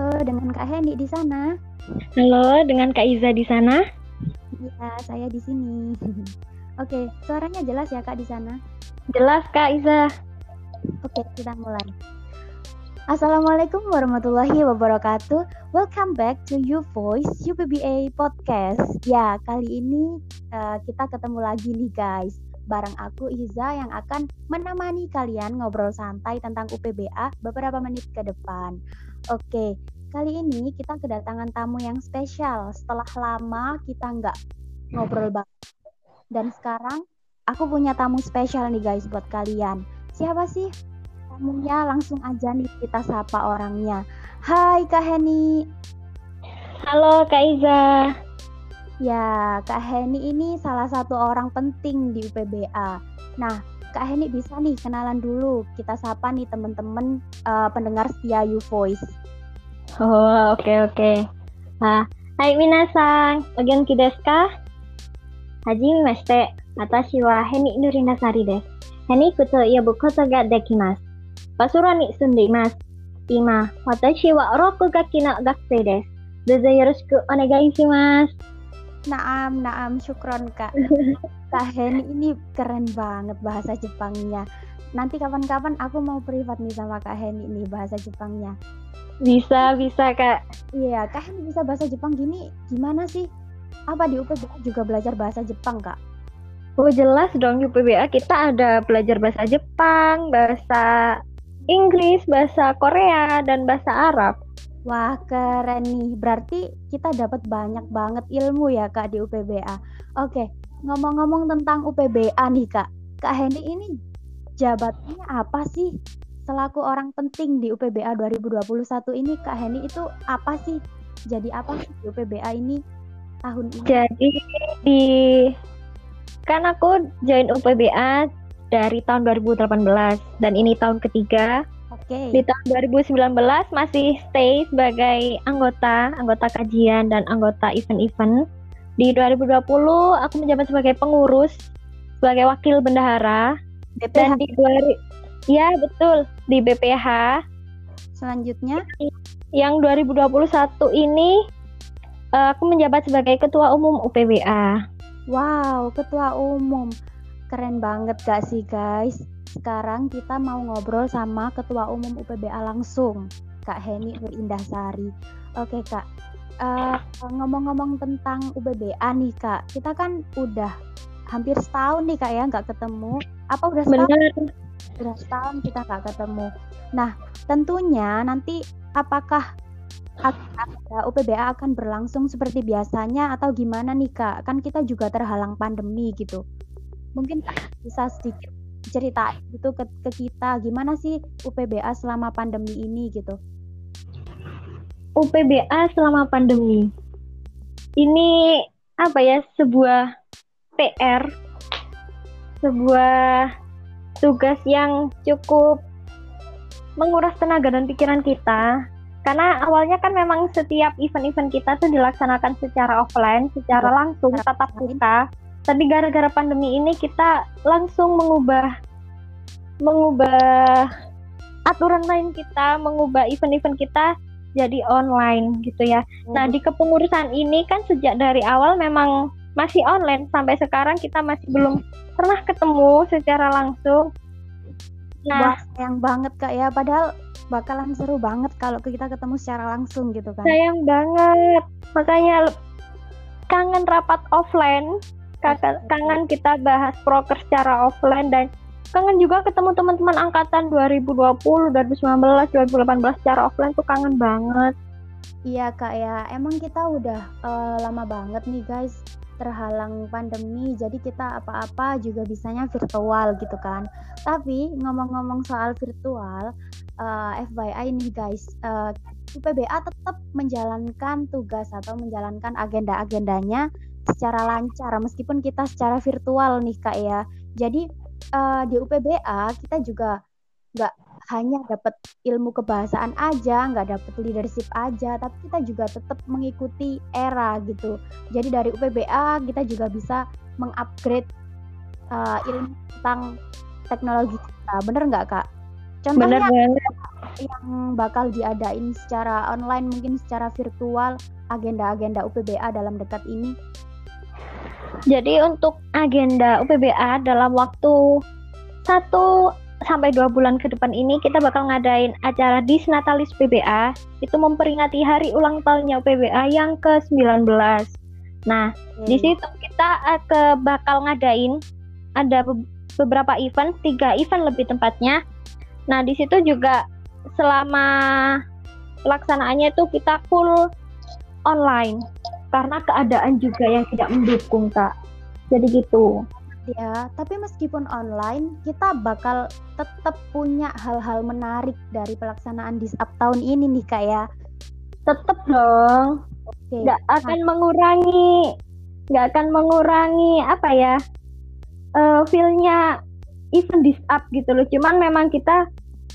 Halo, dengan Kak Heni di sana. Halo, dengan Kak Iza di sana. Iya, saya di sini. Oke, suaranya jelas ya Kak di sana? Jelas Kak Iza. Oke, kita mulai. Assalamualaikum warahmatullahi wabarakatuh. Welcome back to You Voice UPBA Podcast. Ya, kali ini uh, kita ketemu lagi nih guys. Bareng aku Iza yang akan menemani kalian ngobrol santai tentang UPBA beberapa menit ke depan. Oke, kali ini kita kedatangan tamu yang spesial. Setelah lama kita nggak ngobrol banget. Dan sekarang aku punya tamu spesial nih guys buat kalian. Siapa sih tamunya langsung aja nih kita sapa orangnya. Hai Kak Heni. Halo Kak Iza. Ya, Kak Heni ini salah satu orang penting di UPBA. Nah, Kak Heni bisa nih kenalan dulu. Kita sapa nih teman-teman uh, pendengar setia You Voice. Oh, oke okay, oke. Okay. Nah, hai minasan, ogenki kideska? Haji Hajime mashite, watashi wa Heni Nurinasari des. Heni kuto iya yobu koto ga dekimas. Basura ni sundi mas. Ima, watashi wa roku gaki no gakse desu. Dozo yoroshiku onegai mas. Naam, naam, syukron kak. kak Heni ini keren banget bahasa Jepangnya. Nanti kapan-kapan aku mau privat nih sama Kak Heni nih bahasa Jepangnya. Bisa, bisa kak. Iya, Kak Heni bisa bahasa Jepang gini gimana sih? Apa di UPBA juga belajar bahasa Jepang kak? Oh jelas dong di UPBA kita ada belajar bahasa Jepang, bahasa Inggris, bahasa Korea, dan bahasa Arab. Wah keren nih, berarti kita dapat banyak banget ilmu ya kak di UPBA. Oke, ngomong-ngomong tentang UPBA nih kak, Kak Hendy ini jabatannya apa sih? Selaku orang penting di UPBA 2021 ini Kak Hendy itu apa sih? Jadi apa sih di UPBA ini tahun ini? Jadi di kan aku join UPBA dari tahun 2018 dan ini tahun ketiga. Oke. Di tahun 2019 masih stay sebagai anggota, anggota kajian dan anggota event-event. Di 2020 aku menjabat sebagai pengurus, sebagai wakil bendahara. BPH. Dan di 2000 Ya, betul, di BPH. Selanjutnya, Yang 2021 ini eh, aku menjabat sebagai ketua umum UPBA. wow, ketua umum. Keren banget gak sih guys? Sekarang kita mau ngobrol sama ketua umum UPBA langsung, Kak Heni Nurindahsari. Oke kak, Eh, ngomong-ngomong tentang UPBA nih kak, kita kan udah hampir setahun nih kak ya nggak ketemu. Apa udah setahun? Benar. Udah setahun kita nggak ketemu. Nah, tentunya nanti apakah ak- UPBA akan berlangsung seperti biasanya atau gimana nih kak? Kan kita juga terhalang pandemi gitu. Mungkin bisa sedikit cerita gitu ke, ke kita gimana sih UPBA selama pandemi ini gitu. UPBA selama pandemi. Ini apa ya sebuah PR, sebuah tugas yang cukup menguras tenaga dan pikiran kita. Karena awalnya kan memang setiap event-event kita tuh dilaksanakan secara offline, secara langsung, tatap muka. Tapi gara-gara pandemi ini kita langsung mengubah mengubah aturan main kita, mengubah event-event kita jadi online gitu ya. Nah, di kepengurusan ini kan sejak dari awal memang masih online sampai sekarang kita masih belum pernah ketemu secara langsung. Wah, Nah, sayang banget kak ya. Padahal bakalan seru banget kalau kita ketemu secara langsung gitu kan. sayang banget. Makanya kangen rapat offline, kangen kita bahas proker secara offline dan kangen juga ketemu teman-teman angkatan 2020, 2019, 2018 secara offline tuh kangen banget. Iya kak ya. Emang kita udah eh, lama banget nih guys terhalang pandemi. Jadi kita apa-apa juga bisanya virtual gitu kan. Tapi ngomong-ngomong soal virtual, eh, FYI nih guys, eh, UPBA tetap menjalankan tugas atau menjalankan agenda-agendanya secara lancar meskipun kita secara virtual nih kak ya. Jadi eh, di UPBA kita juga nggak hanya dapat ilmu kebahasaan aja, nggak dapat leadership aja, tapi kita juga tetap mengikuti era gitu. Jadi dari UPBA kita juga bisa mengupgrade uh, ilmu tentang teknologi kita, bener nggak kak? Bener Contohnya, banget. yang bakal diadain secara online mungkin secara virtual agenda-agenda UPBA dalam dekat ini? Jadi untuk agenda UPBA dalam waktu satu sampai dua bulan ke depan ini kita bakal ngadain acara Disnatalis PBA itu memperingati hari ulang tahunnya PBA yang ke-19. Nah, hmm. di situ kita uh, ke bakal ngadain ada beberapa event, tiga event lebih tempatnya. Nah, di situ juga selama pelaksanaannya itu kita full online karena keadaan juga yang tidak mendukung, Kak. Jadi gitu ya, tapi meskipun online, kita bakal tetap punya hal-hal menarik dari pelaksanaan Disap tahun ini nih Kak ya. Tetap dong. Oke. Nggak akan nah. mengurangi, nggak akan mengurangi apa ya, uh, feel-nya event Disap gitu loh. Cuman memang kita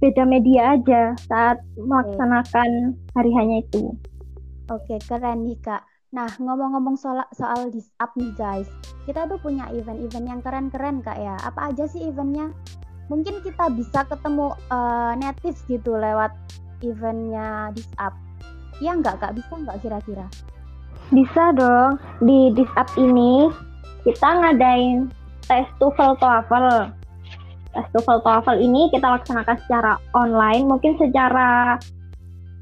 beda media aja saat melaksanakan hari hanya itu. Oke, keren nih Kak. Nah, ngomong-ngomong soal soal up nih guys, kita tuh punya event-event yang keren-keren kak ya. Apa aja sih eventnya? Mungkin kita bisa ketemu uh, native gitu lewat eventnya up. Ya nggak kak? Bisa nggak kira-kira? Bisa dong. Di up ini kita ngadain tes TOEFL TOEFL. Tes TOEFL TOEFL ini kita laksanakan secara online, mungkin secara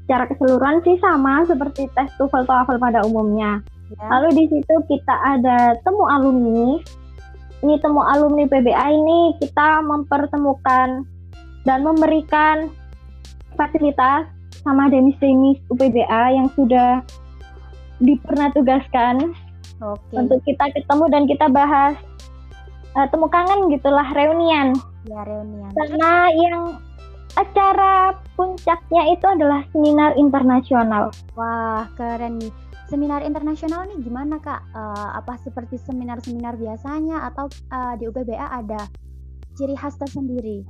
secara keseluruhan sih sama seperti tes TOEFL TOEFL pada umumnya. Ya. Lalu di situ kita ada temu alumni. Ini temu alumni PBA ini kita mempertemukan dan memberikan fasilitas sama demis-demis UPBA yang sudah dipernah tugaskan okay. untuk kita ketemu dan kita bahas uh, temu kangen gitulah reunian. Ya reunian. Karena yang acara puncaknya itu adalah seminar internasional. Wah, keren nih. Seminar internasional nih gimana kak? Uh, apa seperti seminar-seminar biasanya atau uh, di UPBA ada ciri khas tersendiri?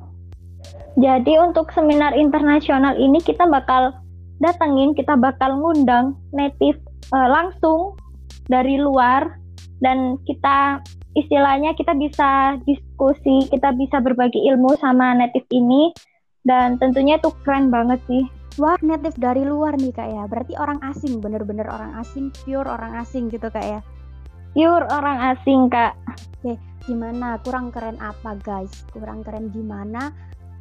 Jadi untuk seminar internasional ini kita bakal datengin, kita bakal ngundang native uh, langsung dari luar dan kita istilahnya kita bisa diskusi, kita bisa berbagi ilmu sama native ini dan tentunya itu keren banget sih. Wah, native dari luar nih kak ya. Berarti orang asing, bener-bener orang asing, pure orang asing gitu kak ya. Pure orang asing kak. Oke, gimana? Kurang keren apa guys? Kurang keren gimana?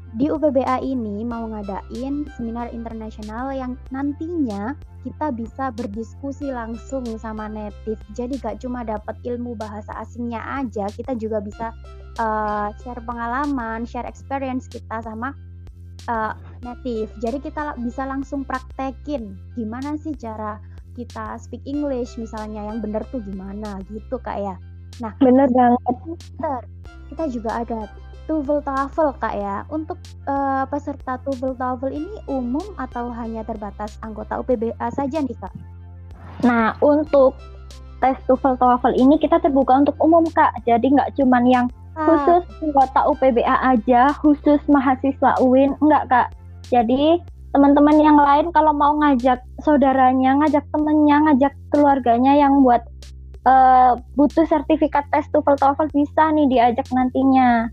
Di UPBA ini mau ngadain seminar internasional yang nantinya kita bisa berdiskusi langsung sama native. Jadi gak cuma dapat ilmu bahasa asingnya aja, kita juga bisa uh, share pengalaman, share experience kita sama uh, native. Jadi kita bisa langsung praktekin gimana sih cara kita speak English misalnya yang benar tuh gimana gitu kak ya. Nah bener banget. Kita juga ada TOEFL TOEFL kak ya. Untuk uh, peserta TOEFL TOEFL ini umum atau hanya terbatas anggota UPBA saja nih kak? Nah untuk tes TOEFL TOEFL ini kita terbuka untuk umum kak. Jadi nggak cuman yang khusus anggota UPBA aja, khusus mahasiswa UIN, enggak kak. Jadi teman-teman yang lain kalau mau ngajak saudaranya, ngajak temennya, ngajak keluarganya yang buat uh, butuh sertifikat tes TOEFL TOEFL bisa nih diajak nantinya.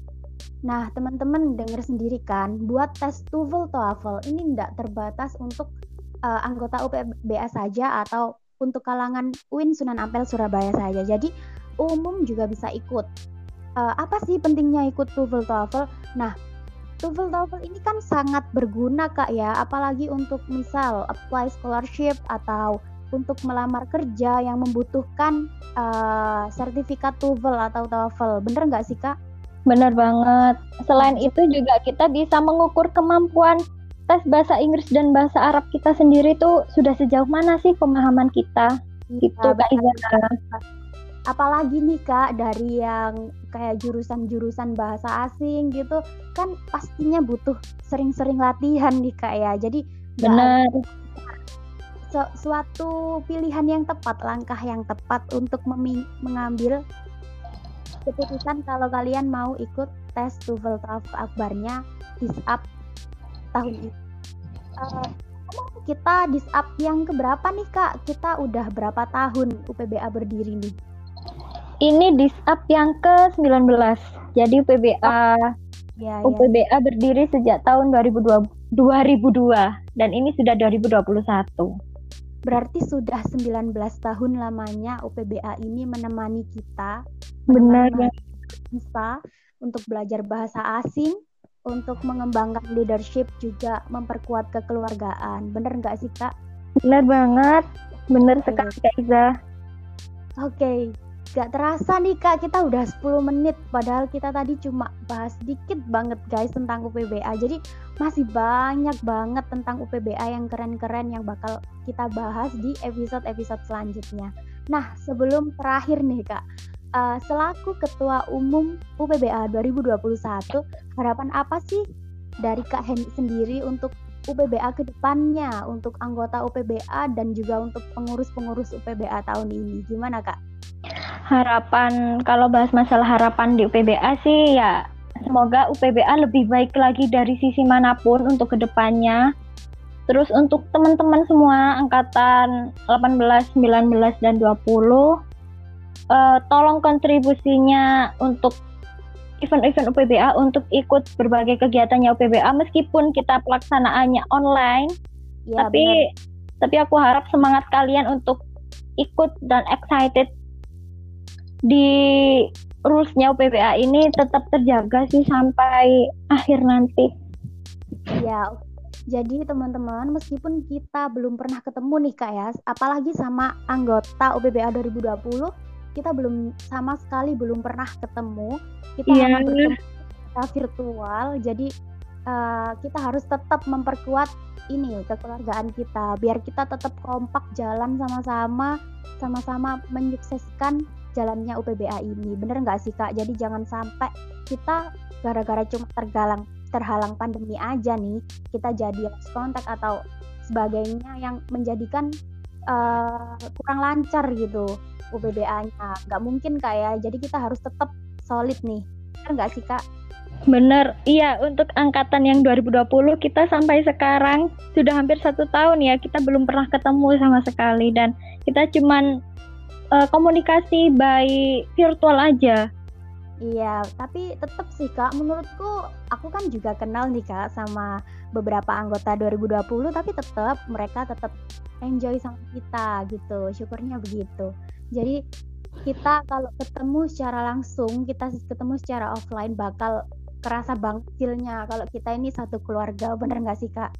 Nah, teman-teman dengar sendiri kan, buat tes TOEFL TOEFL ini tidak terbatas untuk uh, anggota UPBA saja atau untuk kalangan UIN Sunan Ampel Surabaya saja. Jadi umum juga bisa ikut uh, apa sih pentingnya ikut TOEFL TOEFL? Nah, TOEFL TOEFL ini kan sangat berguna kak ya, apalagi untuk misal apply scholarship atau untuk melamar kerja yang membutuhkan uh, sertifikat TOEFL atau TOEFL. Bener nggak sih kak? Bener banget. Selain itu juga kita bisa mengukur kemampuan tes bahasa Inggris dan bahasa Arab kita sendiri tuh sudah sejauh mana sih pemahaman kita? Ya, gitu Kak apalagi nih kak dari yang kayak jurusan-jurusan bahasa asing gitu kan pastinya butuh sering-sering latihan nih kak ya. Jadi benar. Su suatu pilihan yang tepat langkah yang tepat untuk mengambil keputusan kalau kalian mau ikut tes TOEFL TOEFL akbarnya disap tahun ini. Uh, kita disap yang keberapa nih kak? Kita udah berapa tahun UPBA berdiri nih ini disap yang ke-19. Jadi UPBA oh. ya, UPBA ya. berdiri sejak tahun 2012 2002 dan ini sudah 2021. Berarti sudah 19 tahun lamanya UPBA ini menemani kita. Benar. Bisa untuk belajar bahasa asing, untuk mengembangkan leadership juga memperkuat kekeluargaan. Bener nggak sih kak? Bener banget, bener sekali kak Iza. Oke, okay. Gak terasa nih kak, kita udah 10 menit. Padahal kita tadi cuma bahas sedikit banget guys tentang UPBA Jadi masih banyak banget tentang UPBA yang keren-keren yang bakal kita bahas di episode-episode selanjutnya. Nah sebelum terakhir nih kak uh, Selaku Ketua Umum UPBA 2021 Harapan apa sih dari Kak Henny sendiri untuk UPBA ke depannya? Untuk anggota UPBA dan juga untuk pengurus-pengurus UPBA tahun ini. Gimana, Kak? Harapan kalau bahas masalah harapan di UPBA sih ya semoga UPBA lebih baik lagi dari sisi mana pun untuk ke depannya. Terus untuk teman-teman semua angkatan 18, 19, dan 20, uh, eh, tolong kontribusinya untuk event-event UPBA untuk ikut berbagai kegiatannya UPBA meskipun kita pelaksanaannya online. Ya, tapi tapi aku harap semangat kalian untuk ikut dan excited di rulesnya UPBA ini tetap terjaga sih sampai akhir nanti. Ya, jadi teman-teman meskipun kita belum pernah ketemu nih Kak ya, apalagi sama anggota UPBA 2020, kita belum sama sekali belum pernah ketemu. Kita yeah. hanya bertemu virtual, jadi uh, kita harus tetap memperkuat ini kekeluargaan kita biar kita tetap kompak jalan sama-sama sama-sama menyukseskan jalannya UPBA ini. Bener nggak sih Kak? Jadi jangan sampai kita gara-gara cuma tergalang terhalang pandemi aja nih, kita jadi lost kontak atau sebagainya yang menjadikan uh, kurang lancar gitu UPBA-nya. Nggak mungkin Kak ya. Jadi kita harus tetap solid nih. Bener nggak sih Kak? Bener, iya untuk angkatan yang 2020 kita sampai sekarang sudah hampir satu tahun ya kita belum pernah ketemu sama sekali dan kita cuman uh, komunikasi by virtual aja. Iya, tapi tetap sih Kak, menurutku aku kan juga kenal nih Kak sama beberapa anggota 2020 tapi tetap mereka tetap enjoy sama kita gitu. Syukurnya begitu. Jadi kita kalau ketemu secara langsung, kita ketemu secara offline bakal kerasa banget kalau kita ini satu keluarga. Bener nggak sih Kak?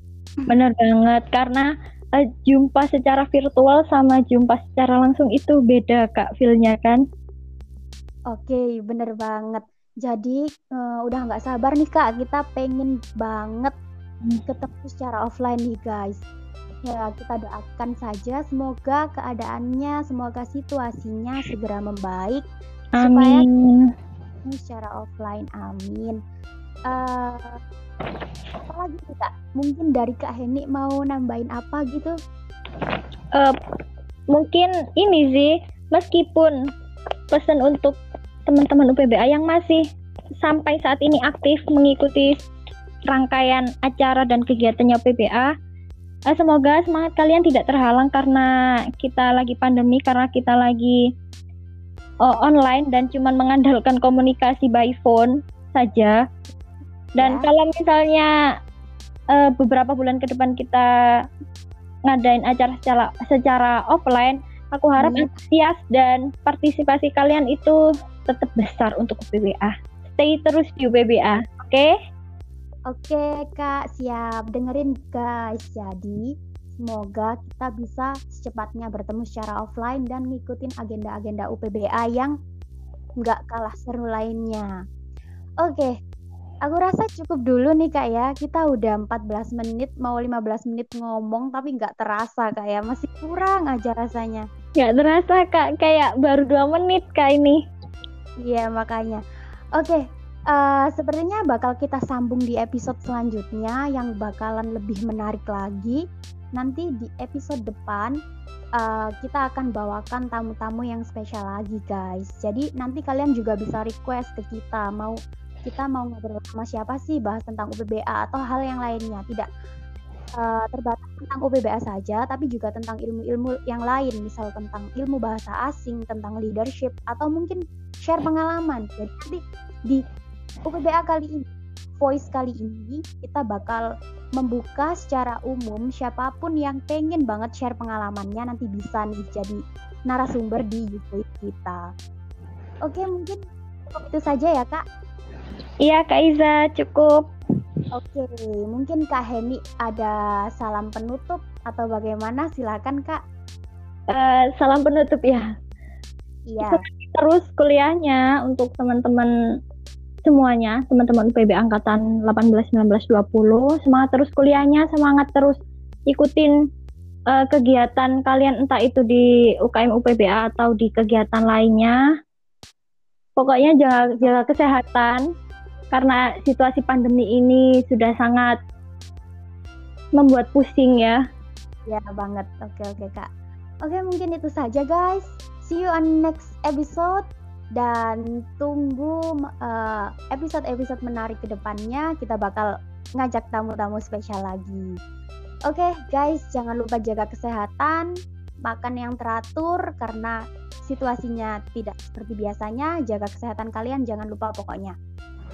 Bener banget karena uh, jumpa secara virtual sama jumpa secara langsung itu beda kak feelnya kan? Oke okay, bener banget. Jadi uh, udah nggak sabar nih kak kita pengen banget hmm. ketemu secara offline nih guys. Ya kita doakan saja semoga keadaannya, semoga situasinya segera membaik Amin. supaya secara offline. Amin. Uh, apa lagi sih kak? Mungkin dari kak Heni mau nambahin apa gitu? Uh, mungkin ini sih meskipun pesan untuk teman-teman UPBA yang masih sampai saat ini aktif mengikuti rangkaian acara dan kegiatannya UPBA uh, semoga semangat kalian tidak terhalang karena kita lagi pandemi karena kita lagi uh, online dan cuma mengandalkan komunikasi by phone saja dan ya. kalau misalnya uh, beberapa bulan ke depan kita ngadain acara secara secara offline, aku harap hmm. antusias dan partisipasi kalian itu tetap besar untuk UPBA. Stay terus di UPBA, oke? Okay? Oke kak, siap. Dengerin guys. Jadi semoga kita bisa secepatnya bertemu secara offline dan ngikutin agenda-agenda UPBA yang nggak kalah seru lainnya. Oke, Aku rasa cukup dulu nih kak ya. Kita udah 14 menit, mau 15 menit ngomong tapi nggak terasa kak ya. Masih kurang aja rasanya. Nggak terasa kak, kayak baru dua menit kak ini. Iya makanya. Oke, uh, sepertinya bakal kita sambung di episode selanjutnya yang bakalan lebih menarik lagi. Nanti di episode depan uh, kita akan bawakan tamu-tamu yang spesial lagi guys. Jadi nanti kalian juga bisa request ke kita mau kita mau ngobrol sama siapa sih bahas tentang UPBA atau hal yang lainnya tidak uh, terbatas tentang UPBA saja tapi juga tentang ilmu-ilmu yang lain misal tentang ilmu bahasa asing tentang leadership atau mungkin share pengalaman jadi di UPBA kali ini voice kali ini kita bakal membuka secara umum siapa pun yang pengen banget share pengalamannya nanti bisa nih jadi narasumber di voice kita. Oke, mungkin itu saja ya, Kak. Iya, Kak Iza, cukup. Oke, mungkin Kak Heni ada salam penutup atau bagaimana? Silakan, Kak. Uh, salam penutup ya. Iya. Terus kuliahnya untuk teman-teman semuanya, teman-teman UPB angkatan 18, 19, 20, semangat terus kuliahnya, semangat terus ikutin uh, kegiatan kalian entah itu di UKM UPBA atau di kegiatan lainnya. Pokoknya jaga, jaga kesehatan karena situasi pandemi ini sudah sangat membuat pusing ya. Ya banget. Oke oke Kak. Oke, mungkin itu saja guys. See you on next episode dan tunggu uh, episode-episode menarik ke depannya. Kita bakal ngajak tamu-tamu spesial lagi. Oke, okay, guys, jangan lupa jaga kesehatan, makan yang teratur karena situasinya tidak seperti biasanya. Jaga kesehatan kalian, jangan lupa pokoknya.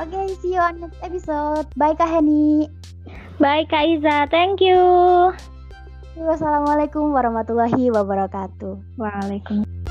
Oke, okay, see you on next episode. Bye Kak Heni. Bye Kak Iza, thank you. Wassalamualaikum warahmatullahi wabarakatuh. Waalaikumsalam.